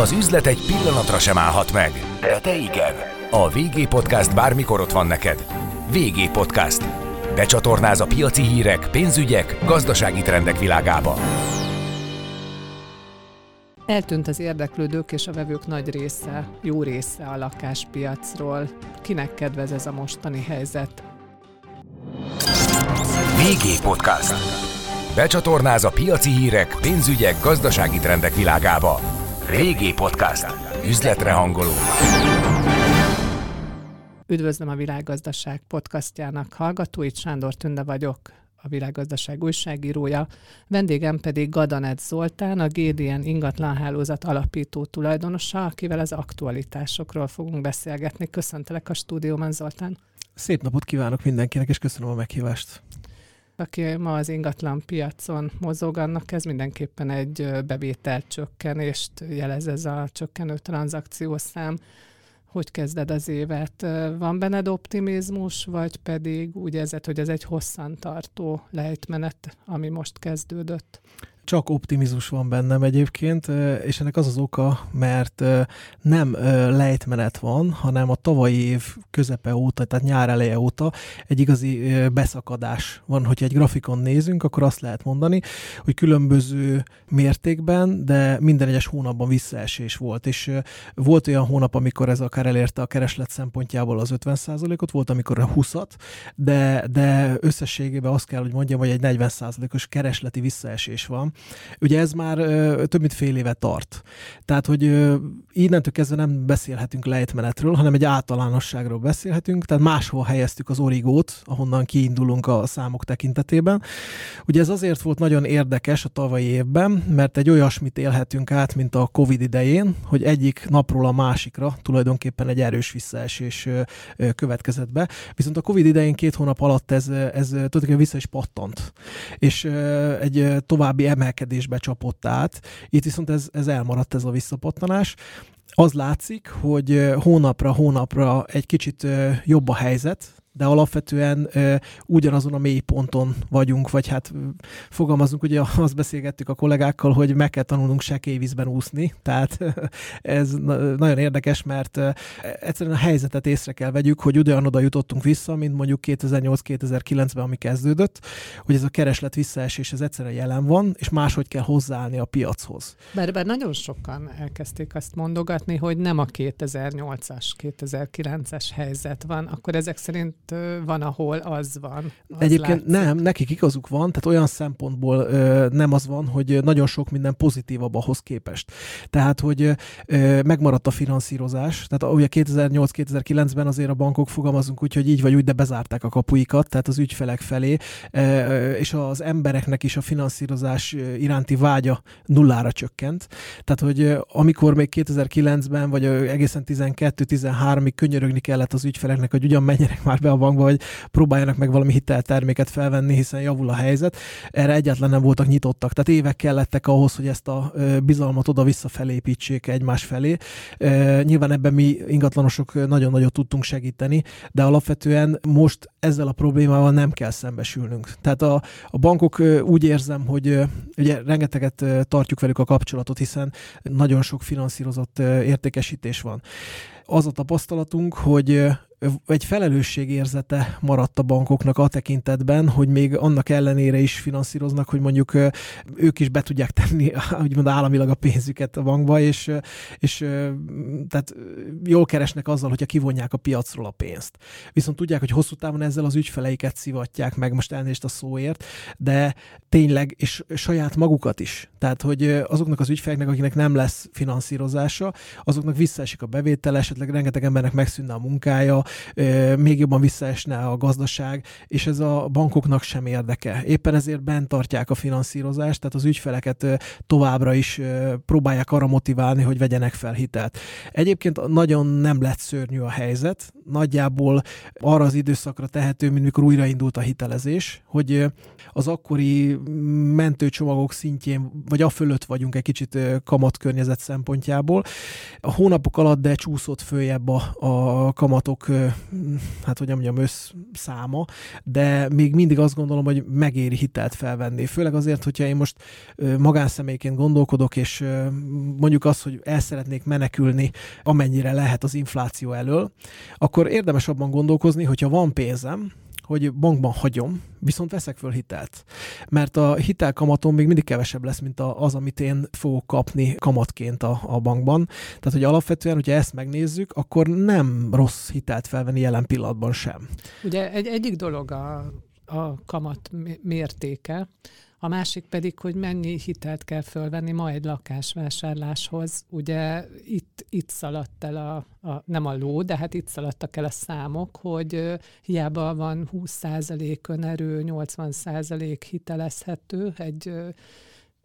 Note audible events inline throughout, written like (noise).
Az üzlet egy pillanatra sem állhat meg, de te igen. A VG Podcast bármikor ott van neked. VG Podcast. Becsatornáz a piaci hírek, pénzügyek, gazdasági trendek világába. Eltűnt az érdeklődők és a vevők nagy része, jó része a lakáspiacról. Kinek kedvez ez a mostani helyzet? VG Podcast. Becsatornáz a piaci hírek, pénzügyek, gazdasági trendek világába. VG Podcast. Üzletre hangoló. Üdvözlöm a Világgazdaság podcastjának hallgatóit, Sándor Tünde vagyok, a Világgazdaság újságírója. Vendégem pedig Gadanet Zoltán, a GDN ingatlanhálózat alapító tulajdonosa, akivel az aktualitásokról fogunk beszélgetni. Köszöntelek a stúdióban, Zoltán. Szép napot kívánok mindenkinek, és köszönöm a meghívást. Aki ma az ingatlan piacon mozog, annak ez mindenképpen egy bevételcsökkenést jelez ez a csökkenő tranzakciószám. Hogy kezded az évet? Van benned optimizmus, vagy pedig úgy érzed, hogy ez egy hosszantartó lejtmenet, ami most kezdődött? Csak optimizmus van bennem egyébként, és ennek az az oka, mert nem lejtmenet van, hanem a tavalyi év közepe óta, tehát nyár eleje óta egy igazi beszakadás van. Hogyha egy grafikon nézünk, akkor azt lehet mondani, hogy különböző mértékben, de minden egyes hónapban visszaesés volt, és volt olyan hónap, amikor ez akár elérte a kereslet szempontjából az 50%-ot, volt, amikor a 20-at, de, de összességében azt kell, hogy mondjam, hogy egy 40%-os keresleti visszaesés van, Ugye ez már ö, több mint fél éve tart. Tehát, hogy ö, innentől kezdve nem beszélhetünk lejtmenetről, hanem egy általánosságról beszélhetünk, tehát máshol helyeztük az origót, ahonnan kiindulunk a számok tekintetében. Ugye ez azért volt nagyon érdekes a tavalyi évben, mert egy olyasmit élhetünk át, mint a Covid idején, hogy egyik napról a másikra tulajdonképpen egy erős visszaesés következett be. Viszont a Covid idején két hónap alatt ez, ez tulajdonképpen vissza is pattant. És egy további emelkedésbe csapott át. Itt viszont ez, ez elmaradt ez a visszapattanás. Az látszik, hogy hónapra hónapra egy kicsit jobb a helyzet, de alapvetően ö, ugyanazon a mély ponton vagyunk, vagy hát fogalmazunk, ugye (laughs) azt beszélgettük a kollégákkal, hogy meg kell tanulnunk sekélyvízben úszni, tehát (laughs) ez nagyon érdekes, mert egyszerűen a helyzetet észre kell vegyük, hogy ugyanoda jutottunk vissza, mint mondjuk 2008-2009-ben, ami kezdődött, hogy ez a kereslet visszaesés, ez egyszerűen jelen van, és máshogy kell hozzáállni a piachoz. Bár, bár nagyon sokan elkezdték azt mondogatni, hogy nem a 2008-as, 2009-es helyzet van, akkor ezek szerint van, ahol az van. Az Egyébként látszik. nem, nekik igazuk van, tehát olyan szempontból ö, nem az van, hogy nagyon sok minden pozitívabb ahhoz képest. Tehát, hogy ö, megmaradt a finanszírozás, tehát ugye 2008-2009-ben azért a bankok fogalmazunk úgy, hogy így vagy úgy, de bezárták a kapuikat, tehát az ügyfelek felé, ö, és az embereknek is a finanszírozás iránti vágya nullára csökkent. Tehát, hogy amikor még 2009-ben, vagy egészen 12-13-ig könyörögni kellett az ügyfeleknek, hogy ugyan menjenek már be a bankba, hogy próbáljanak meg valami hitelterméket felvenni, hiszen javul a helyzet. Erre egyáltalán nem voltak nyitottak. Tehát évek kellettek ahhoz, hogy ezt a bizalmat oda-vissza felépítsék egymás felé. Nyilván ebben mi ingatlanosok nagyon nagyot tudtunk segíteni, de alapvetően most ezzel a problémával nem kell szembesülnünk. Tehát a, a bankok úgy érzem, hogy ugye rengeteget tartjuk velük a kapcsolatot, hiszen nagyon sok finanszírozott értékesítés van. Az a tapasztalatunk, hogy egy felelősségérzete maradt a bankoknak a tekintetben, hogy még annak ellenére is finanszíroznak, hogy mondjuk ők is be tudják tenni (laughs) úgymond államilag a pénzüket a bankba, és, és tehát jól keresnek azzal, hogyha kivonják a piacról a pénzt. Viszont tudják, hogy hosszú távon ezzel az ügyfeleiket szivatják meg, most elnézést a szóért, de tényleg, és saját magukat is. Tehát, hogy azoknak az ügyfeleknek, akiknek nem lesz finanszírozása, azoknak visszaesik a bevétel, esetleg rengeteg embernek megszűnne a munkája, még jobban visszaesne a gazdaság, és ez a bankoknak sem érdeke. Éppen ezért bent tartják a finanszírozást, tehát az ügyfeleket továbbra is próbálják arra motiválni, hogy vegyenek fel hitelt. Egyébként nagyon nem lett szörnyű a helyzet, nagyjából arra az időszakra tehető, mint mikor újraindult a hitelezés, hogy az akkori mentőcsomagok szintjén, vagy a fölött vagyunk egy kicsit kamatkörnyezet szempontjából. A hónapok alatt de csúszott följebb a, a kamatok hát hogy mondjam, összszáma, de még mindig azt gondolom, hogy megéri hitelt felvenni. Főleg azért, hogyha én most magánszemélyként gondolkodok, és mondjuk azt, hogy el szeretnék menekülni, amennyire lehet az infláció elől, akkor érdemes abban gondolkozni, hogyha van pénzem, hogy bankban hagyom, viszont veszek föl hitelt. Mert a hitelkamatom még mindig kevesebb lesz, mint az, amit én fogok kapni kamatként a, a bankban. Tehát, hogy alapvetően, hogyha ezt megnézzük, akkor nem rossz hitelt felvenni jelen pillanatban sem. Ugye egy, egyik dolog a, a kamat mértéke, a másik pedig, hogy mennyi hitelt kell fölvenni ma egy lakásvásárláshoz. Ugye itt, itt szaladt el a, a, nem a ló, de hát itt szaladtak el a számok, hogy hiába van 20% önerő, 80% hitelezhető egy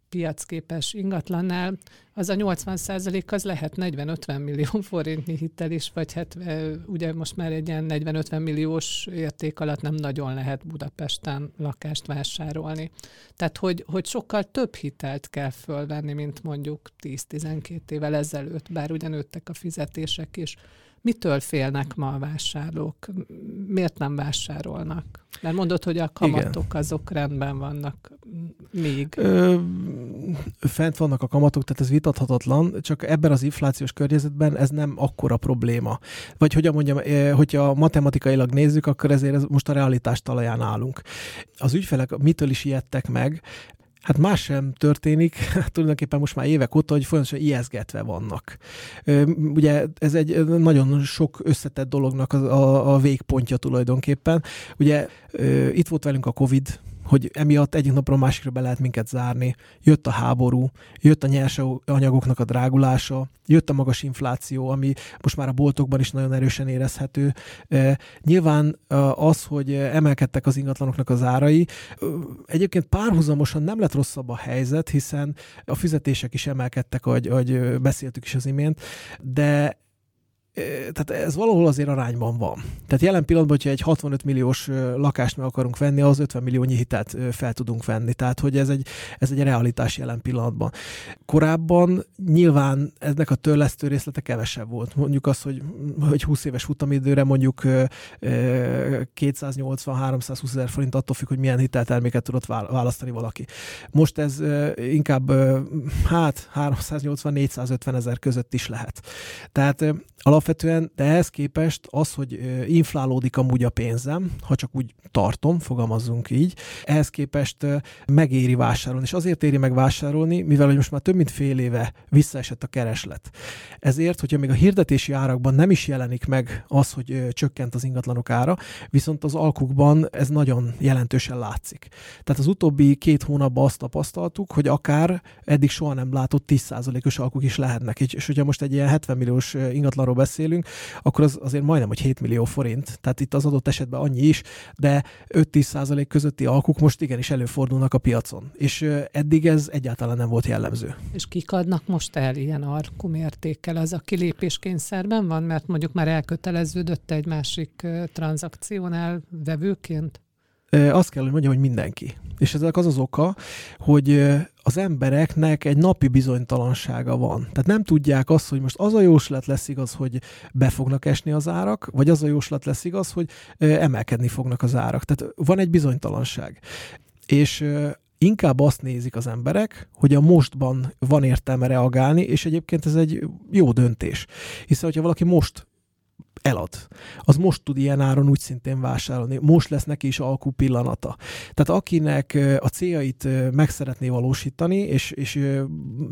piacképes ingatlannál, az a 80 százalék az lehet 40-50 millió forintnyi hitel is, vagy hát ugye most már egy ilyen 40-50 milliós érték alatt nem nagyon lehet Budapesten lakást vásárolni. Tehát, hogy, hogy sokkal több hitelt kell fölvenni, mint mondjuk 10-12 évvel ezelőtt, bár ugye nőttek a fizetések is. Mitől félnek ma a vásárlók? Miért nem vásárolnak? Mert mondod, hogy a kamatok Igen. azok rendben vannak még. Ö, fent vannak a kamatok, tehát ez vitathatatlan, csak ebben az inflációs környezetben ez nem akkora probléma. Vagy hogyan mondjam, hogyha matematikailag nézzük, akkor ezért ez most a realitás talaján állunk. Az ügyfelek mitől is ijedtek meg? Hát más sem történik, (laughs) tulajdonképpen most már évek óta, hogy folyamatosan ijeszgetve vannak. Ugye ez egy nagyon sok összetett dolognak a, a, a végpontja tulajdonképpen. Ugye itt volt velünk a Covid, hogy emiatt egyik napról másikra be lehet minket zárni. Jött a háború, jött a nyersanyagoknak a drágulása, jött a magas infláció, ami most már a boltokban is nagyon erősen érezhető. Nyilván az, hogy emelkedtek az ingatlanoknak az árai, egyébként párhuzamosan nem lett rosszabb a helyzet, hiszen a fizetések is emelkedtek, ahogy, ahogy beszéltük is az imént, de tehát ez valahol azért arányban van. Tehát jelen pillanatban, hogyha egy 65 milliós lakást meg akarunk venni, az 50 milliónyi hitelt fel tudunk venni. Tehát, hogy ez egy, ez egy realitás jelen pillanatban. Korábban nyilván ennek a törlesztő részlete kevesebb volt. Mondjuk az, hogy, hogy 20 éves futamidőre mondjuk 280-320 ezer forint attól függ, hogy milyen hitelterméket tudott választani valaki. Most ez inkább hát 380-450 ezer között is lehet. Tehát alapvetően, de ehhez képest az, hogy inflálódik amúgy a pénzem, ha csak úgy tartom, fogalmazzunk így, ehhez képest megéri vásárolni. És azért éri meg vásárolni, mivel hogy most már több mint fél éve visszaesett a kereslet. Ezért, hogyha még a hirdetési árakban nem is jelenik meg az, hogy csökkent az ingatlanok ára, viszont az alkukban ez nagyon jelentősen látszik. Tehát az utóbbi két hónapban azt tapasztaltuk, hogy akár eddig soha nem látott 10%-os alkuk is lehetnek. És hogyha most egy ilyen 70 milliós ingatlanról beszélünk, akkor az azért majdnem, hogy 7 millió forint. Tehát itt az adott esetben annyi is, de 5-10 százalék közötti alkuk most igenis előfordulnak a piacon. És eddig ez egyáltalán nem volt jellemző. És kik adnak most el ilyen arkumértékkel? Az a kilépéskényszerben van, mert mondjuk már elköteleződött egy másik tranzakciónál vevőként? Azt kell, hogy mondjam, hogy mindenki. És ezek az az oka, hogy az embereknek egy napi bizonytalansága van. Tehát nem tudják azt, hogy most az a jóslat lesz igaz, hogy be fognak esni az árak, vagy az a jóslat lesz igaz, hogy emelkedni fognak az árak. Tehát van egy bizonytalanság. És inkább azt nézik az emberek, hogy a mostban van értelme reagálni, és egyébként ez egy jó döntés. Hiszen, hogyha valaki most elad. Az most tud ilyen áron úgy szintén vásárolni. Most lesz neki is alkú pillanata. Tehát akinek a céljait meg szeretné valósítani, és, és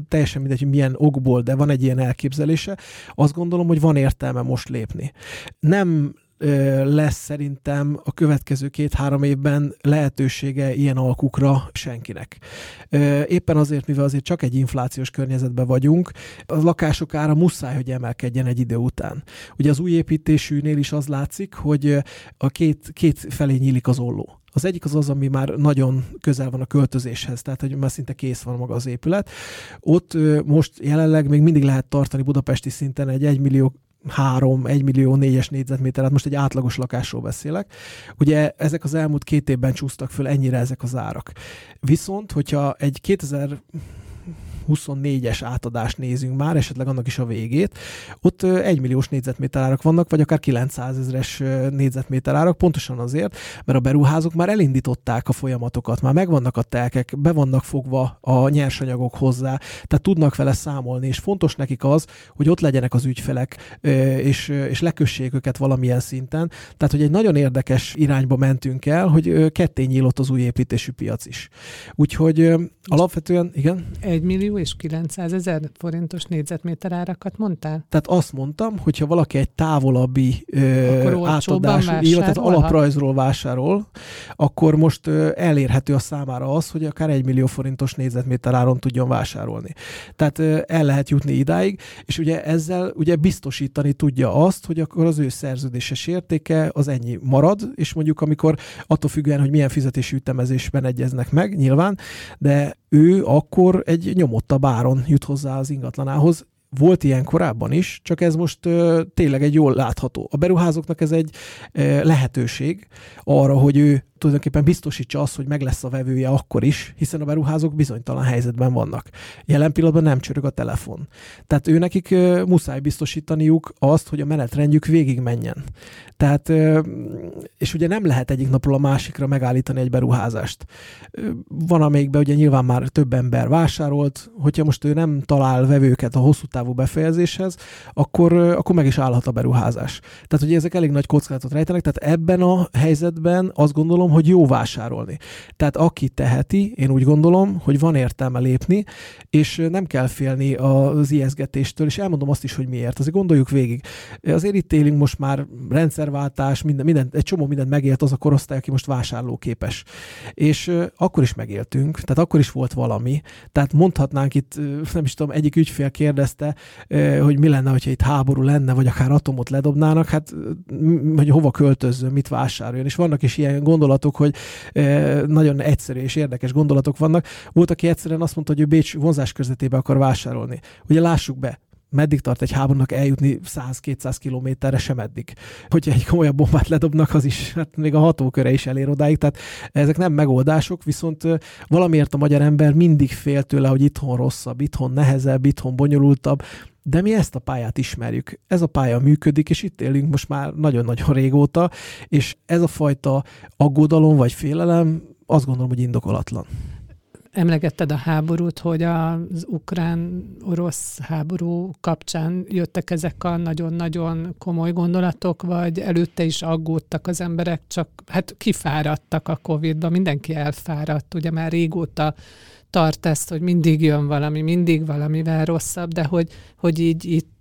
teljesen mindegy, hogy milyen okból, de van egy ilyen elképzelése, azt gondolom, hogy van értelme most lépni. Nem lesz szerintem a következő két-három évben lehetősége ilyen alkukra senkinek. Éppen azért, mivel azért csak egy inflációs környezetben vagyunk, a lakások ára muszáj, hogy emelkedjen egy idő után. Ugye az új építésűnél is az látszik, hogy a két, két felé nyílik az olló. Az egyik az az, ami már nagyon közel van a költözéshez, tehát hogy már szinte kész van maga az épület. Ott most jelenleg még mindig lehet tartani budapesti szinten egy 1 millió 3, 1 millió 4-es négyzetméter, hát most egy átlagos lakásról beszélek. Ugye ezek az elmúlt két évben csúsztak föl ennyire ezek az árak. Viszont, hogyha egy 2000 24-es átadást nézünk már, esetleg annak is a végét, ott 1 milliós négyzetméter árak vannak, vagy akár 900 ezeres négyzetméter árak, pontosan azért, mert a beruházók már elindították a folyamatokat, már megvannak a telkek, be vannak fogva a nyersanyagok hozzá, tehát tudnak vele számolni, és fontos nekik az, hogy ott legyenek az ügyfelek, és, és lekössék őket valamilyen szinten. Tehát, hogy egy nagyon érdekes irányba mentünk el, hogy ketté nyílott az új építésű piac is. Úgyhogy alapvetően, igen? 1 millió és 900 ezer forintos négyzetméter árakat mondtál? Tehát azt mondtam, hogyha valaki egy távolabbi ö, átadású, tehát alaprajzról vásárol, akkor most ö, elérhető a számára az, hogy akár 1 millió forintos négyzetméter áron tudjon vásárolni. Tehát ö, el lehet jutni idáig, és ugye ezzel ugye biztosítani tudja azt, hogy akkor az ő szerződéses értéke az ennyi marad, és mondjuk amikor attól függően, hogy milyen fizetési ütemezésben egyeznek meg, nyilván, de ő akkor egy nyomottabb áron jut hozzá az ingatlanához, volt ilyen korábban is, csak ez most ö, tényleg egy jól látható. A beruházóknak ez egy ö, lehetőség arra, hogy ő tulajdonképpen biztosítsa azt, hogy meg lesz a vevője akkor is, hiszen a beruházók bizonytalan helyzetben vannak. Jelen pillanatban nem csörög a telefon. Tehát ő nekik ö, muszáj biztosítaniuk azt, hogy a menetrendjük végig menjen. Tehát, ö, és ugye nem lehet egyik napról a másikra megállítani egy beruházást. Van, amelyikben ugye nyilván már több ember vásárolt, hogyha most ő nem talál vevőket a hosszú távú befejezéshez, akkor, akkor meg is állhat a beruházás. Tehát, hogy ezek elég nagy kockázatot rejtenek, tehát ebben a helyzetben azt gondolom, hogy jó vásárolni. Tehát aki teheti, én úgy gondolom, hogy van értelme lépni, és nem kell félni az ijeszgetéstől, és elmondom azt is, hogy miért. Azért gondoljuk végig. Azért itt élünk most már rendszerváltás, minden, minden, egy csomó mindent megélt az a korosztály, aki most vásárlóképes. És akkor is megéltünk, tehát akkor is volt valami. Tehát mondhatnánk itt, nem is tudom, egyik ügyfél kérdezte, hogy mi lenne, hogyha itt háború lenne, vagy akár atomot ledobnának, hát hogy hova költözzön, mit vásároljon. És vannak is ilyen gondolatok, hogy nagyon egyszerű és érdekes gondolatok vannak. Volt, aki egyszerűen azt mondta, hogy ő Bécs vonzás közvetébe akar vásárolni. Ugye lássuk be, meddig tart egy háborúnak eljutni 100-200 kilométerre sem eddig. Hogyha egy komolyabb bombát ledobnak, az is, hát még a hatóköre is elér odáig, tehát ezek nem megoldások, viszont valamiért a magyar ember mindig fél tőle, hogy itthon rosszabb, itthon nehezebb, itthon bonyolultabb, de mi ezt a pályát ismerjük. Ez a pálya működik, és itt élünk most már nagyon-nagyon régóta, és ez a fajta aggodalom vagy félelem azt gondolom, hogy indokolatlan emlegetted a háborút, hogy az ukrán-orosz háború kapcsán jöttek ezek a nagyon-nagyon komoly gondolatok, vagy előtte is aggódtak az emberek, csak hát kifáradtak a Covid-ba, mindenki elfáradt, ugye már régóta tart ezt, hogy mindig jön valami, mindig valamivel rosszabb, de hogy, hogy így itt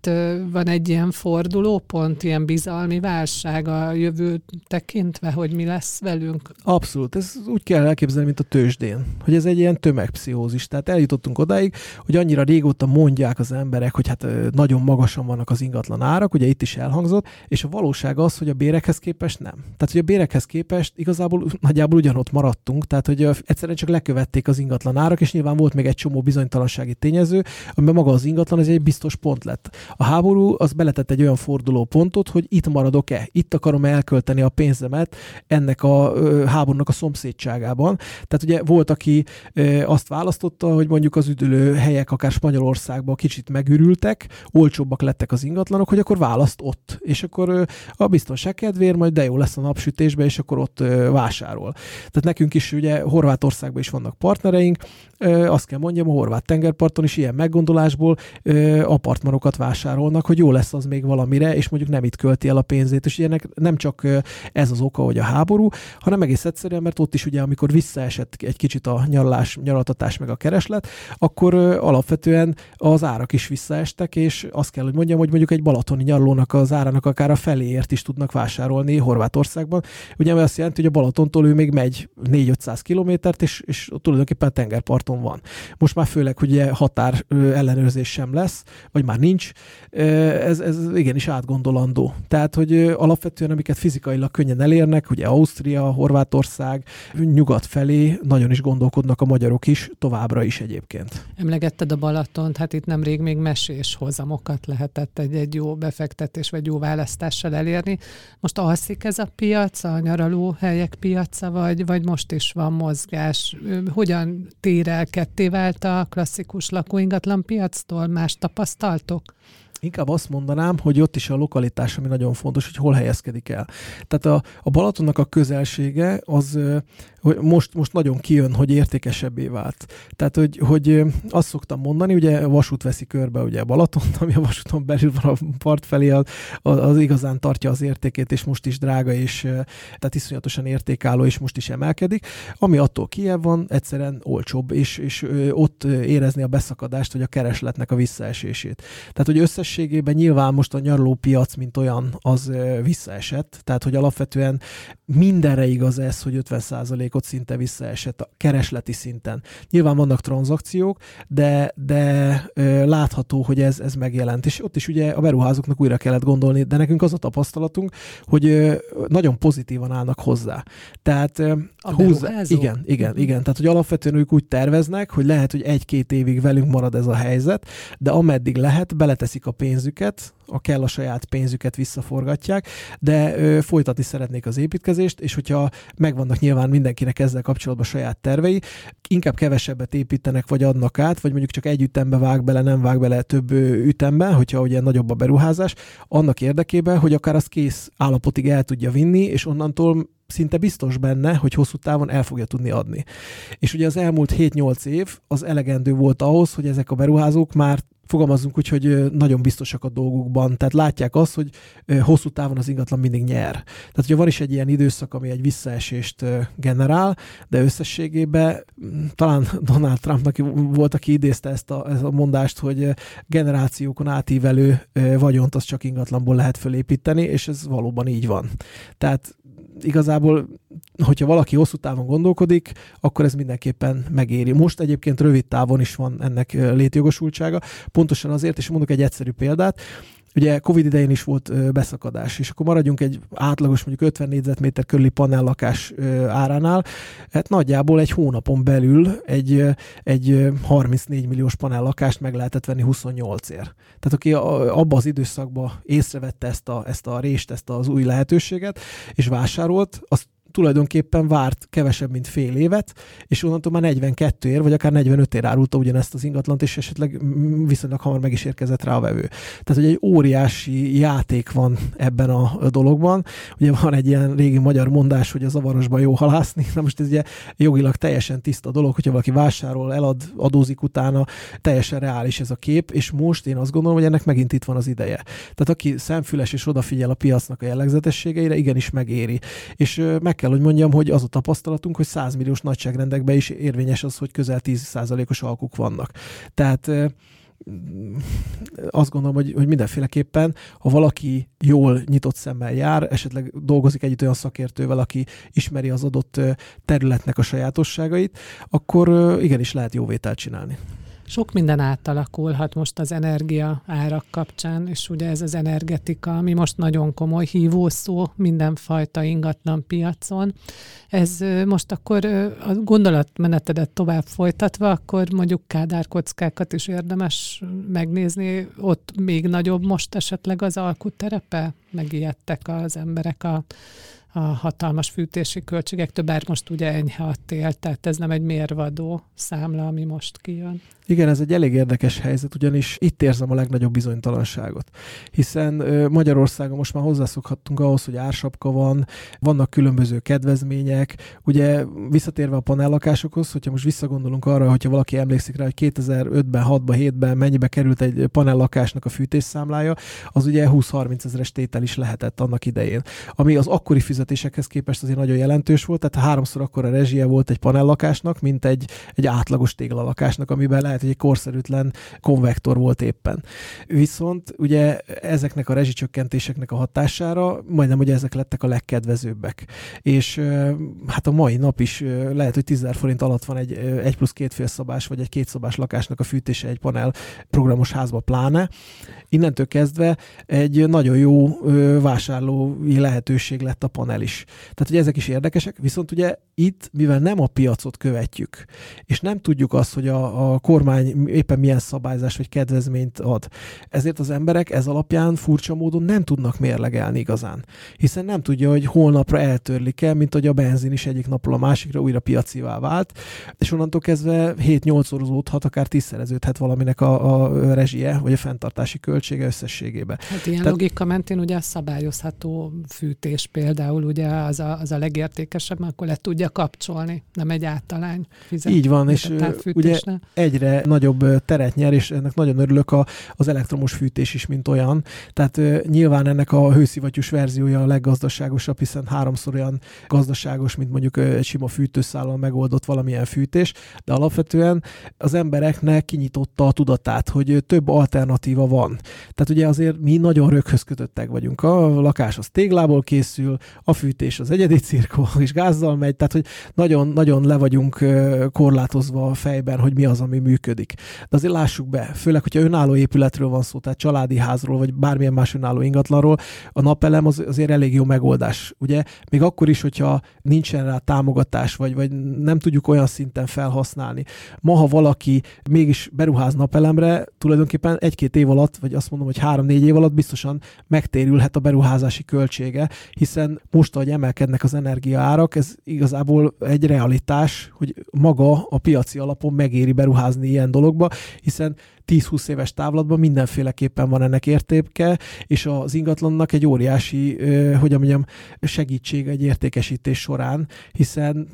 van egy ilyen fordulópont, ilyen bizalmi válság a jövő tekintve, hogy mi lesz velünk? Abszolút. Ez úgy kell elképzelni, mint a tőzsdén, hogy ez egy ilyen tömegpszichózis. Tehát eljutottunk odáig, hogy annyira régóta mondják az emberek, hogy hát nagyon magasan vannak az ingatlan árak, ugye itt is elhangzott, és a valóság az, hogy a bérekhez képest nem. Tehát, hogy a bérekhez képest igazából nagyjából ugyanott maradtunk, tehát, hogy egyszerűen csak lekövették az ingatlan árak, és nyilván volt még egy csomó bizonytalansági tényező, amiben maga az ingatlan ez egy biztos pont lett. A háború az beletett egy olyan forduló pontot, hogy itt maradok-e, itt akarom elkölteni a pénzemet ennek a háborúnak a szomszédságában. Tehát ugye volt, aki azt választotta, hogy mondjuk az üdülő helyek akár Spanyolországban kicsit megürültek, olcsóbbak lettek az ingatlanok, hogy akkor választ ott. És akkor a biztonság kedvéért majd de jó lesz a napsütésbe, és akkor ott vásárol. Tehát nekünk is ugye Horvátországban is vannak partnereink, azt kell mondjam, a horvát tengerparton is ilyen meggondolásból apartmanokat vásárolnak, hogy jó lesz az még valamire, és mondjuk nem itt költi el a pénzét. És ilyenek nem csak ez az oka, hogy a háború, hanem egész egyszerűen, mert ott is ugye, amikor visszaesett egy kicsit a nyaralás, nyaraltatás meg a kereslet, akkor alapvetően az árak is visszaestek, és azt kell, hogy mondjam, hogy mondjuk egy balatoni nyaralónak az árának akár a feléért is tudnak vásárolni Horvátországban. Ugye azt jelenti, hogy a Balatontól ő még megy 4-500 kilométert, és, és tulajdonképpen a tengerparton van. Most már főleg, ugye határ ellenőrzés sem lesz, vagy már nincs, ez, ez igenis átgondolandó. Tehát, hogy alapvetően, amiket fizikailag könnyen elérnek, ugye Ausztria, Horvátország, nyugat felé nagyon is gondolkodnak a magyarok is, továbbra is egyébként. Emlegetted a Balatont, hát itt nemrég még mesés hozamokat lehetett egy, egy jó befektetés vagy jó választással elérni. Most alszik ez a piac, a nyaraló helyek piaca, vagy, vagy most is van mozgás? Hogyan tér ugye ketté vált a klasszikus lakóingatlan piactól, más tapasztaltok? Inkább azt mondanám, hogy ott is a lokalitás, ami nagyon fontos, hogy hol helyezkedik el. Tehát a, a Balatonnak a közelsége az hogy most, most nagyon kijön, hogy értékesebbé vált. Tehát, hogy, hogy azt szoktam mondani, ugye vasút veszi körbe ugye a Balaton, (laughs) ami a vasúton belül van a part felé, az, az igazán tartja az értékét, és most is drága, és tehát iszonyatosan értékálló, és most is emelkedik. Ami attól Kiev van, egyszerűen olcsóbb, és, és ott érezni a beszakadást, vagy a keresletnek a visszaesését. Tehát, hogy összességében nyilván most a nyaralópiac, mint olyan, az visszaesett, tehát, hogy alapvetően mindenre igaz ez, hogy 50 százalékot szinte visszaesett a keresleti szinten. Nyilván vannak tranzakciók, de, de látható, hogy ez, ez megjelent. És ott is ugye a beruházóknak újra kellett gondolni, de nekünk az a tapasztalatunk, hogy nagyon pozitívan állnak hozzá. Tehát a húz, igen, igen, uh-huh. igen. Tehát, hogy alapvetően ők úgy terveznek, hogy lehet, hogy egy-két évig velünk marad ez a helyzet, de ameddig lehet, beleteszik a pénzüket, a kell a saját pénzüket visszaforgatják, de ö, folytatni szeretnék az építkezést, és hogyha megvannak nyilván mindenkinek ezzel kapcsolatban saját tervei, inkább kevesebbet építenek, vagy adnak át, vagy mondjuk csak egy ütembe vág bele, nem vág bele több ütemben, hogyha ugye nagyobb a beruházás, annak érdekében, hogy akár az kész állapotig el tudja vinni, és onnantól szinte biztos benne, hogy hosszú távon el fogja tudni adni. És ugye az elmúlt 7-8 év az elegendő volt ahhoz, hogy ezek a beruházók már fogalmazunk úgy, hogy nagyon biztosak a dolgukban, tehát látják azt, hogy hosszú távon az ingatlan mindig nyer. Tehát ugye van is egy ilyen időszak, ami egy visszaesést generál, de összességében talán Donald Trumpnak volt, aki idézte ezt a, ezt a mondást, hogy generációkon átívelő vagyont az csak ingatlanból lehet fölépíteni, és ez valóban így van. Tehát igazából, hogyha valaki hosszú távon gondolkodik, akkor ez mindenképpen megéri. Most egyébként rövid távon is van ennek létjogosultsága, pontosan azért, és mondok egy egyszerű példát, Ugye Covid idején is volt beszakadás, és akkor maradjunk egy átlagos mondjuk 50 négyzetméter körüli panellakás áránál, hát nagyjából egy hónapon belül egy, egy 34 milliós panellakást meg lehetett venni 28-ért. Tehát aki abba az időszakban észrevette ezt a, ezt a rést, ezt az új lehetőséget, és vásárolt, az tulajdonképpen várt kevesebb, mint fél évet, és onnantól már 42 ér, vagy akár 45 ér árulta ugyanezt az ingatlant, és esetleg viszonylag hamar meg is érkezett rá a vevő. Tehát, hogy egy óriási játék van ebben a dologban. Ugye van egy ilyen régi magyar mondás, hogy a zavarosban jó halászni. Na most ez ugye jogilag teljesen tiszta dolog, hogyha valaki vásárol, elad, adózik utána, teljesen reális ez a kép, és most én azt gondolom, hogy ennek megint itt van az ideje. Tehát aki szemfüles és odafigyel a piacnak a jellegzetességeire, igenis megéri. És meg kell, hogy mondjam, hogy az a tapasztalatunk, hogy 100 milliós nagyságrendekben is érvényes az, hogy közel 10%-os alkuk vannak. Tehát azt gondolom, hogy, hogy mindenféleképpen, ha valaki jól nyitott szemmel jár, esetleg dolgozik egy olyan szakértővel, aki ismeri az adott területnek a sajátosságait, akkor igenis lehet jó vételt csinálni. Sok minden átalakulhat most az energia árak kapcsán, és ugye ez az energetika, ami most nagyon komoly hívószó mindenfajta ingatlan piacon. Ez most akkor a gondolatmenetedet tovább folytatva, akkor mondjuk kádárkockákat is érdemes megnézni, ott még nagyobb most esetleg az alkuterepe? Megijedtek az emberek a a hatalmas fűtési költségektől, bár most ugye enyhe a tél, tehát ez nem egy mérvadó számla, ami most kijön. Igen, ez egy elég érdekes helyzet, ugyanis itt érzem a legnagyobb bizonytalanságot. Hiszen Magyarországon most már hozzászokhattunk ahhoz, hogy ársapka van, vannak különböző kedvezmények. Ugye visszatérve a panellakásokhoz, hogyha most visszagondolunk arra, hogyha valaki emlékszik rá, hogy 2005-ben, 6-ban, 7-ben mennyibe került egy panellakásnak a fűtésszámlája, az ugye 20-30 ezeres tétel is lehetett annak idején. Ami az akkori fizetésekhez képest azért nagyon jelentős volt, tehát háromszor akkor a rezsie volt egy panellakásnak, mint egy, egy átlagos téglalakásnak, amiben lehet hogy egy korszerűtlen konvektor volt éppen. Viszont ugye ezeknek a rezsicsökkentéseknek a hatására majdnem, hogy ezek lettek a legkedvezőbbek. És hát a mai nap is lehet, hogy 10 forint alatt van egy egy plusz két félszobás, vagy egy kétszobás lakásnak a fűtése egy panel programos házba pláne. Innentől kezdve egy nagyon jó vásárlói lehetőség lett a panel panel is. Tehát, hogy ezek is érdekesek, viszont ugye itt, mivel nem a piacot követjük, és nem tudjuk azt, hogy a, a kormány éppen milyen szabályzás vagy kedvezményt ad, ezért az emberek ez alapján furcsa módon nem tudnak mérlegelni igazán. Hiszen nem tudja, hogy holnapra eltörlik-e, mint hogy a benzin is egyik napról a másikra újra piacivá vált, és onnantól kezdve 7-8 szorozódhat, akár tízszereződhet valaminek a, a rezsie, vagy a fenntartási költsége összességében. Hát ilyen Tehát, logika mentén ugye a szabályozható fűtés például ugye az a, az a legértékesebb, akkor le tudja kapcsolni, nem egy általány fizet. Így van, és ugye egyre nagyobb teret nyer, és ennek nagyon örülök a, az elektromos fűtés is, mint olyan. Tehát nyilván ennek a hőszivattyús verziója a leggazdaságosabb, hiszen háromszor olyan gazdaságos, mint mondjuk egy sima fűtőszállal megoldott valamilyen fűtés, de alapvetően az embereknek kinyitotta a tudatát, hogy több alternatíva van. Tehát ugye azért mi nagyon röghöz kötöttek vagyunk. A lakás az téglából készül, a fűtés az egyedi cirkó, (laughs) és gázzal megy, tehát hogy nagyon-nagyon le vagyunk korlátozva a fejben, hogy mi az, ami működik. De azért lássuk be, főleg, hogyha önálló épületről van szó, tehát családi házról, vagy bármilyen más önálló ingatlanról, a napelem az azért elég jó megoldás. Ugye még akkor is, hogyha nincsen rá támogatás, vagy, vagy nem tudjuk olyan szinten felhasználni. Ma, ha valaki mégis beruház napelemre, tulajdonképpen egy-két év alatt, vagy azt mondom, hogy három-négy év alatt biztosan megtérülhet a beruházási költsége, hiszen most, ahogy emelkednek az energiaárak, ez igazából egy realitás, hogy maga a piaci alapon megéri beruházni ilyen dologba, hiszen 10-20 éves távlatban mindenféleképpen van ennek értéke, és az ingatlannak egy óriási, hogy mondjam, segítség egy értékesítés során, hiszen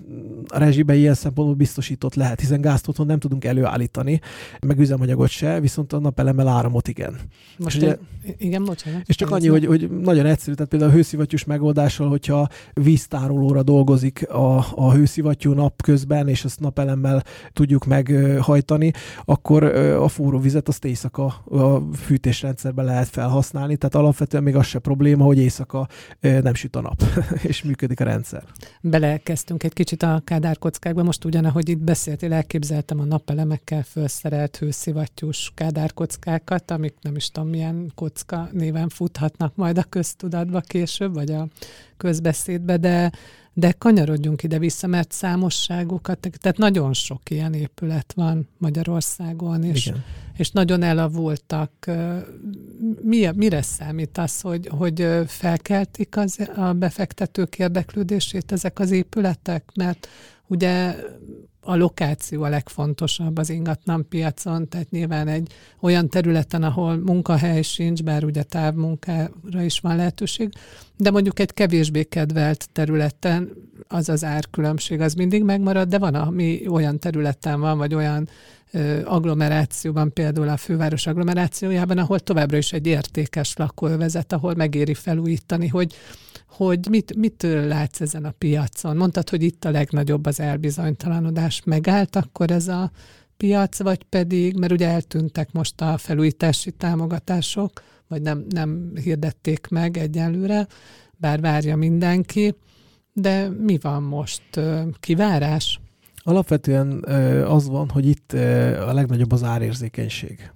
a rezsibe ilyen szempontból biztosított lehet, hiszen gázt otthon nem tudunk előállítani, meg üzemanyagot se, viszont a napelemmel áramot igen. Most és, ugye, igen, bocsánat. És csak annyi, hogy, hogy nagyon egyszerű, tehát például a hőszivattyús megoldással, hogyha víztárolóra dolgozik a, a hőszivattyú nap közben, és azt napelemmel tudjuk meghajtani, akkor a forró vizet azt éjszaka a fűtésrendszerben lehet felhasználni, tehát alapvetően még az se probléma, hogy éjszaka nem süt a nap, (laughs) és működik a rendszer. Belekezdtünk egy kicsit a kádárkockákba, most ugyanahogy itt beszéltél, elképzeltem a napelemekkel felszerelt hőszivattyús kádárkockákat, amik nem is tudom milyen kocka néven futhatnak majd a köztudatba később, vagy a közbeszédbe, de de kanyarodjunk ide-vissza, mert számosságokat, tehát nagyon sok ilyen épület van Magyarországon, és, és nagyon elavultak. Mi, mire számít az, hogy, hogy felkeltik az, a befektetők érdeklődését ezek az épületek? Mert ugye a lokáció a legfontosabb az ingatlan piacon, tehát nyilván egy olyan területen, ahol munkahely sincs, bár ugye távmunkára is van lehetőség, de mondjuk egy kevésbé kedvelt területen az az árkülönbség az mindig megmarad, de van, ami olyan területen van, vagy olyan agglomerációban, például a főváros agglomerációjában, ahol továbbra is egy értékes lakóövezet, ahol megéri felújítani, hogy hogy mit, mit látsz ezen a piacon? Mondtad, hogy itt a legnagyobb az elbizonytalanodás. Megállt akkor ez a piac, vagy pedig, mert ugye eltűntek most a felújítási támogatások, vagy nem, nem hirdették meg egyelőre, bár várja mindenki, de mi van most? Kivárás? Alapvetően az van, hogy itt a legnagyobb az árérzékenység.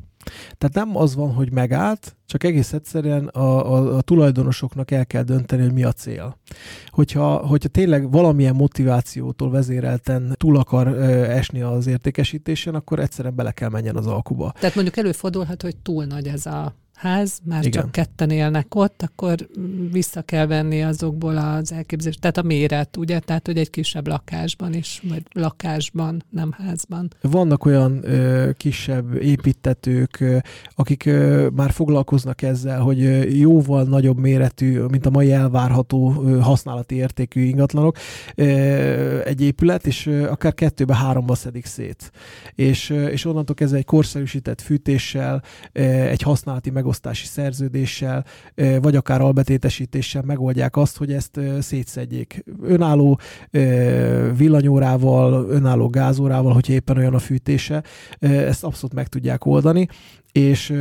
Tehát nem az van, hogy megállt, csak egész egyszerűen a, a, a tulajdonosoknak el kell dönteni, hogy mi a cél. Hogyha, hogyha tényleg valamilyen motivációtól vezérelten túl akar ö, esni az értékesítésen, akkor egyszerűen bele kell menjen az alkuba. Tehát mondjuk előfordulhat, hogy túl nagy ez a ház, már Igen. csak ketten élnek ott, akkor vissza kell venni azokból az elképzelés, tehát a méret, ugye? Tehát, hogy egy kisebb lakásban is, vagy lakásban, nem házban. Vannak olyan ö, kisebb építetők, ö, akik ö, már foglalkoznak ezzel, hogy ö, jóval nagyobb méretű, mint a mai elvárható ö, használati értékű ingatlanok ö, egy épület, és ö, akár kettőbe, háromba szedik szét. És, ö, és onnantól kezdve egy korszerűsített fűtéssel, ö, egy használati meg megosztási szerződéssel, vagy akár albetétesítéssel megoldják azt, hogy ezt szétszedjék. Önálló villanyórával, önálló gázórával, hogyha éppen olyan a fűtése, ezt abszolút meg tudják oldani és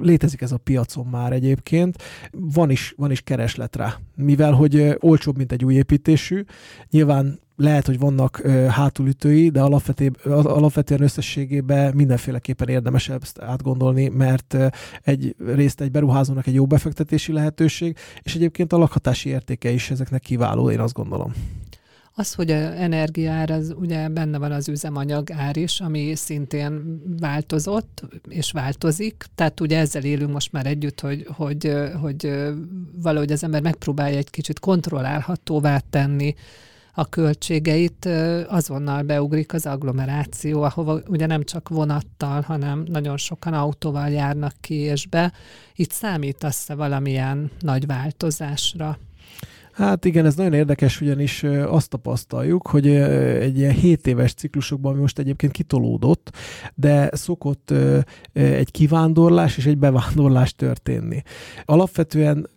létezik ez a piacon már egyébként, van is, van is kereslet rá, mivel hogy olcsóbb, mint egy új építésű, nyilván lehet, hogy vannak hátulütői, de alapvetően összességében mindenféleképpen érdemes ezt átgondolni, mert egy részt egy beruházónak egy jó befektetési lehetőség, és egyébként a lakhatási értéke is ezeknek kiváló, én azt gondolom. Az, hogy a energiaár, az ugye benne van az üzemanyag ár is, ami szintén változott és változik. Tehát ugye ezzel élünk most már együtt, hogy, hogy, hogy valahogy az ember megpróbálja egy kicsit kontrollálhatóvá tenni a költségeit, azonnal beugrik az agglomeráció, ahova ugye nem csak vonattal, hanem nagyon sokan autóval járnak ki és be. Itt számítasz-e valamilyen nagy változásra? Hát igen, ez nagyon érdekes, ugyanis azt tapasztaljuk, hogy egy ilyen 7 éves ciklusokban, ami most egyébként kitolódott, de szokott egy kivándorlás és egy bevándorlás történni. Alapvetően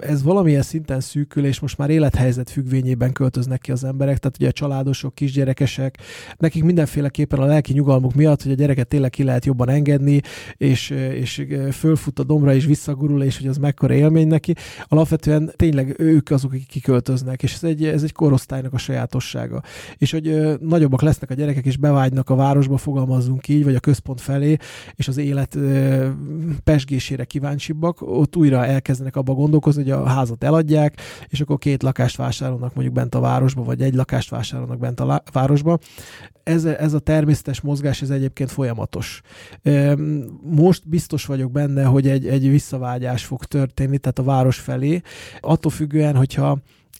ez valamilyen szinten szűkül, és most már élethelyzet függvényében költöznek ki az emberek, tehát ugye a családosok, kisgyerekesek, nekik mindenféleképpen a lelki nyugalmuk miatt, hogy a gyereket tényleg ki lehet jobban engedni, és, és fölfut a dombra és visszagurul, és hogy az mekkora élmény neki. Alapvetően tényleg ők azok, akik kiköltöznek, és ez egy, ez egy korosztálynak a sajátossága. És hogy ö, nagyobbak lesznek a gyerekek, és bevágynak a városba, fogalmazzunk így, vagy a központ felé, és az élet ö, pesgésére kíváncsibbak, ott újra elkezdenek abba gondolkozni, hogy a házat eladják, és akkor két lakást vásárolnak mondjuk bent a városba, vagy egy lakást vásárolnak bent a lá- városba. Ez, ez a természetes mozgás, ez egyébként folyamatos. Most biztos vagyok benne, hogy egy, egy visszavágyás fog történni, tehát a város felé, attól függően, hogyha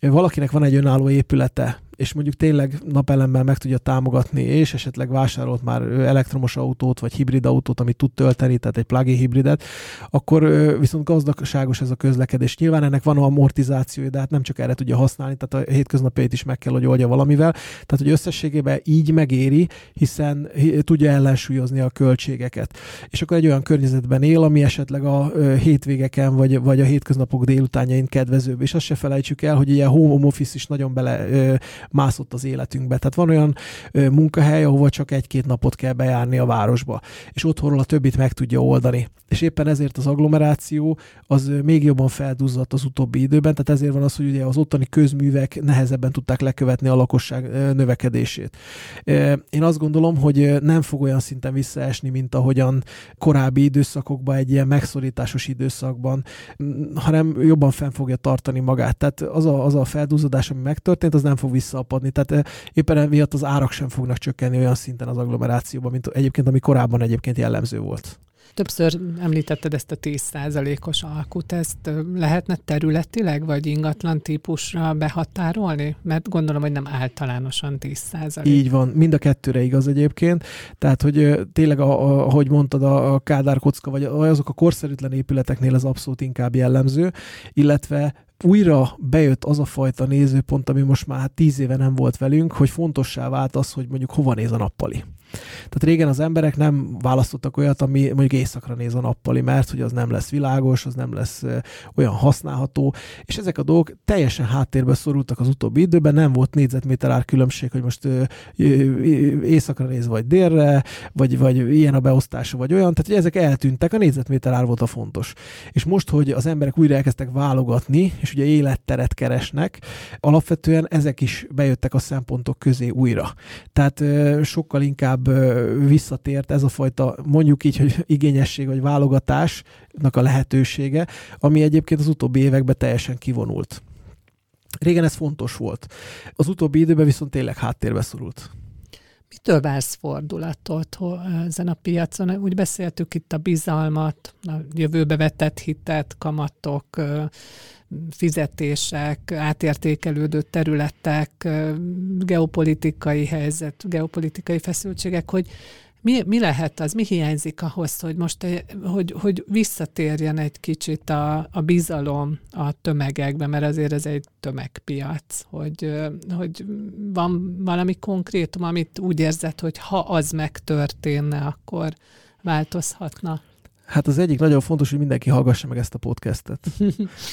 valakinek van egy önálló épülete, és mondjuk tényleg napelemmel meg tudja támogatni, és esetleg vásárolt már elektromos autót, vagy hibrid autót, amit tud tölteni, tehát egy plug-in hibridet, akkor viszont gazdaságos ez a közlekedés. Nyilván ennek van amortizáció, de hát nem csak erre tudja használni, tehát a hétköznapjait is meg kell, hogy oldja valamivel. Tehát, hogy összességében így megéri, hiszen tudja ellensúlyozni a költségeket. És akkor egy olyan környezetben él, ami esetleg a hétvégeken, vagy, vagy a hétköznapok délutánjain kedvezőbb. És azt se felejtsük el, hogy ilyen home office is nagyon bele mászott az életünkbe. Tehát van olyan munkahely, ahova csak egy-két napot kell bejárni a városba, és otthonról a többit meg tudja oldani. És éppen ezért az agglomeráció az még jobban felduzzadt az utóbbi időben, tehát ezért van az, hogy ugye az ottani közművek nehezebben tudták lekövetni a lakosság növekedését. Én azt gondolom, hogy nem fog olyan szinten visszaesni, mint ahogyan korábbi időszakokban, egy ilyen megszorításos időszakban, hanem jobban fenn fogja tartani magát. Tehát az a, az a felduzzadás, ami megtörtént, az nem fog vissza visszaapadni. Tehát éppen emiatt az árak sem fognak csökkenni olyan szinten az agglomerációban, mint egyébként, ami korábban egyébként jellemző volt. Többször említetted ezt a 10%-os alkut, ezt lehetne területileg vagy ingatlan típusra behatárolni? Mert gondolom, hogy nem általánosan 10%. Így van, mind a kettőre igaz egyébként. Tehát, hogy tényleg, ahogy mondtad, a Kádár kocka, vagy azok a korszerűtlen épületeknél az abszolút inkább jellemző, illetve újra bejött az a fajta nézőpont, ami most már hát tíz éve nem volt velünk, hogy fontossá vált az, hogy mondjuk hova néz a nappali. Tehát régen az emberek nem választottak olyat, ami mondjuk éjszakra néz a nappali, mert hogy az nem lesz világos, az nem lesz olyan használható, és ezek a dolgok teljesen háttérbe szorultak az utóbbi időben, nem volt négyzetméter ár különbség, hogy most éjszakra néz vagy délre, vagy, vagy ilyen a beosztása, vagy olyan, tehát hogy ezek eltűntek, a négyzetméter ár volt a fontos. És most, hogy az emberek újra elkezdtek válogatni, és ugye életteret keresnek, alapvetően ezek is bejöttek a szempontok közé újra. Tehát sokkal inkább inkább visszatért ez a fajta, mondjuk így, hogy igényesség vagy válogatásnak a lehetősége, ami egyébként az utóbbi években teljesen kivonult. Régen ez fontos volt. Az utóbbi időben viszont tényleg háttérbe szorult. Mitől vársz fordulatot ezen a piacon? Úgy beszéltük itt a bizalmat, a jövőbe vetett hitet, kamatok, fizetések, átértékelődő területek, geopolitikai helyzet, geopolitikai feszültségek, hogy mi, mi lehet az, mi hiányzik ahhoz, hogy most hogy, hogy visszatérjen egy kicsit a, a bizalom a tömegekbe, mert azért ez egy tömegpiac, hogy, hogy van valami konkrétum, amit úgy érzed, hogy ha az megtörténne, akkor változhatna? Hát az egyik nagyon fontos, hogy mindenki hallgassa meg ezt a podcastet.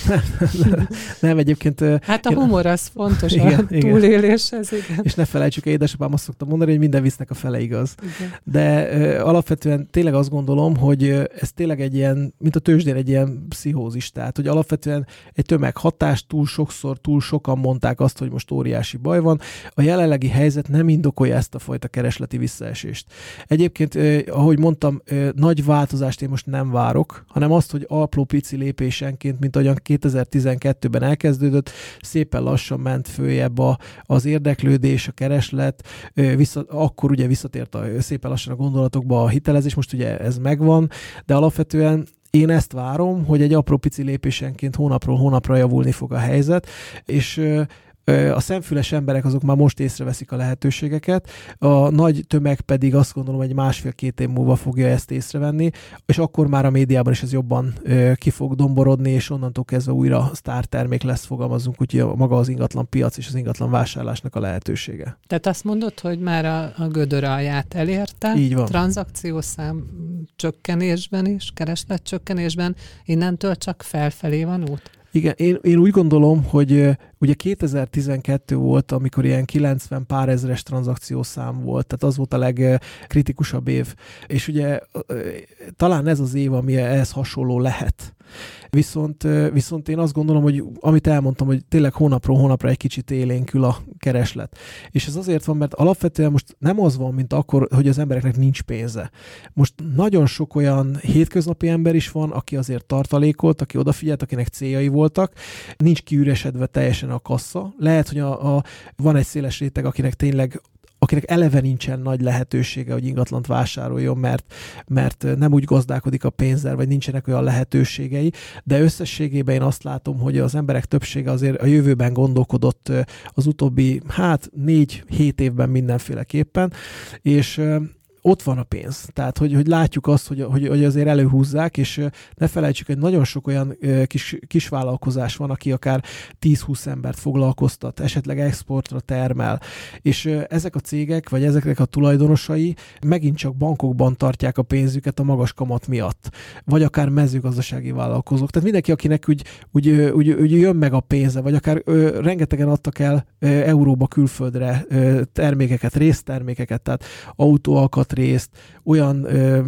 (laughs) nem, egyébként... Hát a humor az fontos igen, a túléléshez, igen. És ne felejtsük, édesapám azt szokta mondani, hogy minden visznek a fele igaz. Igen. De uh, alapvetően tényleg azt gondolom, hogy ez tényleg egy ilyen, mint a tőzsdén egy ilyen pszichózis. Tehát, hogy alapvetően egy tömeghatás, túl sokszor, túl sokan mondták azt, hogy most óriási baj van. A jelenlegi helyzet nem indokolja ezt a fajta keresleti visszaesést. Egyébként, uh, ahogy mondtam, uh, nagy változást én most nem várok, hanem azt, hogy apró pici lépésenként, mint ahogyan 2012-ben elkezdődött, szépen lassan ment följebb a, az érdeklődés, a kereslet, vissza, akkor ugye visszatért a, szépen lassan a gondolatokba a hitelezés, most ugye ez megvan, de alapvetően én ezt várom, hogy egy apró pici lépésenként hónapról hónapra javulni fog a helyzet, és a szemfüles emberek azok már most észreveszik a lehetőségeket, a nagy tömeg pedig azt gondolom, hogy másfél-két év múlva fogja ezt észrevenni, és akkor már a médiában is ez jobban ki fog domborodni, és onnantól kezdve újra termék lesz, fogalmazunk, úgyhogy maga az ingatlan piac és az ingatlan vásárlásnak a lehetősége. Tehát azt mondod, hogy már a, a gödör alját elérte, Így van. tranzakciószám csökkenésben is, kereslet csökkenésben, innentől csak felfelé van út? Igen, én, én úgy gondolom, hogy ugye 2012 volt, amikor ilyen 90 pár ezres tranzakciószám volt, tehát az volt a legkritikusabb év. És ugye talán ez az év, ami ehhez hasonló lehet. Viszont, viszont én azt gondolom, hogy amit elmondtam, hogy tényleg hónapról hónapra egy kicsit élénkül a kereslet. És ez azért van, mert alapvetően most nem az van, mint akkor, hogy az embereknek nincs pénze. Most nagyon sok olyan hétköznapi ember is van, aki azért tartalékolt, aki odafigyelt, akinek céljai voltak, nincs kiüresedve teljesen a kassa. Lehet, hogy a, a, van egy széles réteg, akinek tényleg akinek eleve nincsen nagy lehetősége, hogy ingatlant vásároljon, mert, mert nem úgy gazdálkodik a pénzzel, vagy nincsenek olyan lehetőségei, de összességében én azt látom, hogy az emberek többsége azért a jövőben gondolkodott az utóbbi, hát négy-hét évben mindenféleképpen, és ott van a pénz. Tehát, hogy, hogy látjuk azt, hogy, hogy, hogy azért előhúzzák, és ne felejtsük, hogy nagyon sok olyan kis, kis vállalkozás van, aki akár 10-20 embert foglalkoztat, esetleg exportra termel, és ezek a cégek, vagy ezeknek a tulajdonosai megint csak bankokban tartják a pénzüket a magas kamat miatt, vagy akár mezőgazdasági vállalkozók. Tehát mindenki, akinek úgy, úgy, úgy, úgy jön meg a pénze, vagy akár ö, rengetegen adtak el ö, euróba külföldre ö, termékeket, résztermékeket, tehát autóalkat, részt, olyan ö,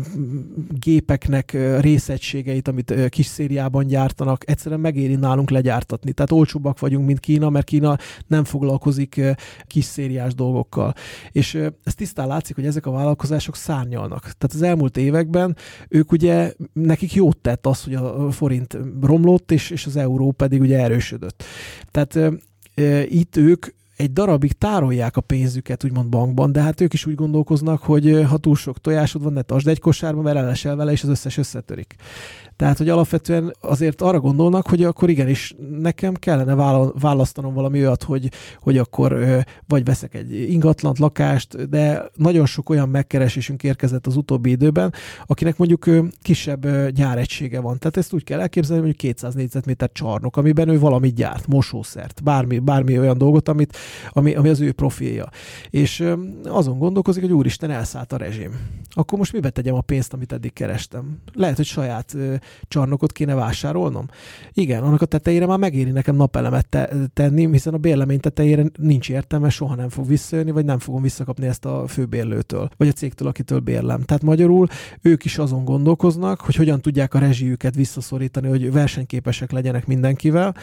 gépeknek ö, részegységeit, amit ö, kis szériában gyártanak, egyszerűen megéri nálunk legyártatni. Tehát olcsóbbak vagyunk, mint Kína, mert Kína nem foglalkozik ö, kis szériás dolgokkal. És ö, ez tisztán látszik, hogy ezek a vállalkozások szárnyalnak. Tehát az elmúlt években ők ugye, nekik jót tett az, hogy a forint romlott, és, és az euró pedig ugye erősödött. Tehát ö, itt ők egy darabig tárolják a pénzüket, úgymond bankban, de hát ők is úgy gondolkoznak, hogy ha túl sok tojásod van, ne tasd egy kosárba, mert elesel vele, és az összes összetörik. Tehát, hogy alapvetően azért arra gondolnak, hogy akkor igenis nekem kellene választanom valami olyat, hogy, hogy akkor vagy veszek egy ingatlant, lakást, de nagyon sok olyan megkeresésünk érkezett az utóbbi időben, akinek mondjuk kisebb gyáregysége van. Tehát ezt úgy kell elképzelni, hogy 200 négyzetméter csarnok, amiben ő valamit gyárt, mosószert, bármi, bármi olyan dolgot, amit, ami, ami az ő profilja. És azon gondolkozik, hogy úristen, elszállt a rezsim. Akkor most mibe tegyem a pénzt, amit eddig kerestem? Lehet, hogy saját csarnokot kéne vásárolnom? Igen, annak a tetejére már megéri nekem napelemet te- tenni, hiszen a bérlemény tetejére nincs értelme, soha nem fog visszajönni, vagy nem fogom visszakapni ezt a főbérlőtől, vagy a cégtől, akitől bérlem. Tehát magyarul ők is azon gondolkoznak, hogy hogyan tudják a rezsijüket visszaszorítani, hogy versenyképesek legyenek mindenkivel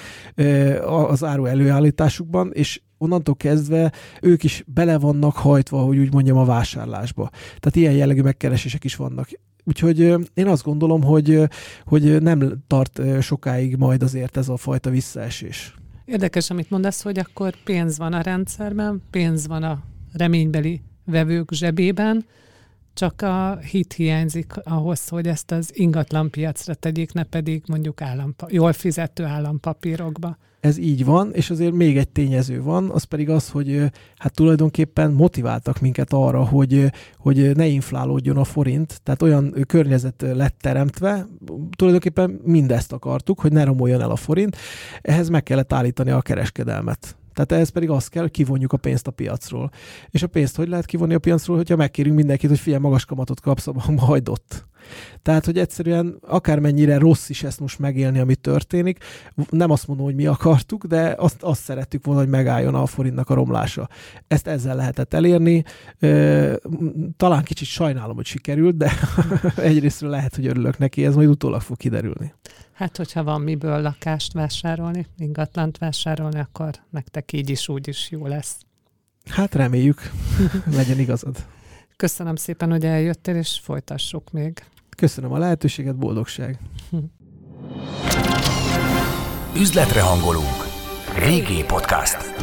az áru előállításukban, és onnantól kezdve ők is bele vannak hajtva, hogy úgy mondjam, a vásárlásba. Tehát ilyen jellegű megkeresések is vannak. Úgyhogy én azt gondolom, hogy, hogy nem tart sokáig majd azért ez a fajta visszaesés. Érdekes, amit mondasz, hogy akkor pénz van a rendszerben, pénz van a reménybeli vevők zsebében, csak a hit hiányzik ahhoz, hogy ezt az ingatlan piacra tegyék, ne pedig mondjuk állampa- jól fizető állampapírokba ez így van, és azért még egy tényező van, az pedig az, hogy hát tulajdonképpen motiváltak minket arra, hogy, hogy ne inflálódjon a forint, tehát olyan környezet lett teremtve, tulajdonképpen mindezt akartuk, hogy ne romoljon el a forint, ehhez meg kellett állítani a kereskedelmet. Tehát ehhez pedig az kell, hogy kivonjuk a pénzt a piacról. És a pénzt hogy lehet kivonni a piacról, hogyha megkérünk mindenkit, hogy figyelj, magas kamatot kapsz, majd ott. Tehát, hogy egyszerűen akármennyire rossz is ezt most megélni, ami történik, nem azt mondom, hogy mi akartuk, de azt, azt szerettük volna, hogy megálljon a forintnak a romlása. Ezt ezzel lehetett elérni. Talán kicsit sajnálom, hogy sikerült, de (laughs) egyrésztről lehet, hogy örülök neki, ez majd utólag fog kiderülni. Hát, hogyha van miből lakást vásárolni, ingatlant vásárolni, akkor nektek így is úgy is jó lesz. Hát reméljük, (laughs) legyen igazad. Köszönöm szépen, hogy eljöttél, és folytassuk még. Köszönöm a lehetőséget, boldogság. Üzletre hangolunk. Régi Podcast.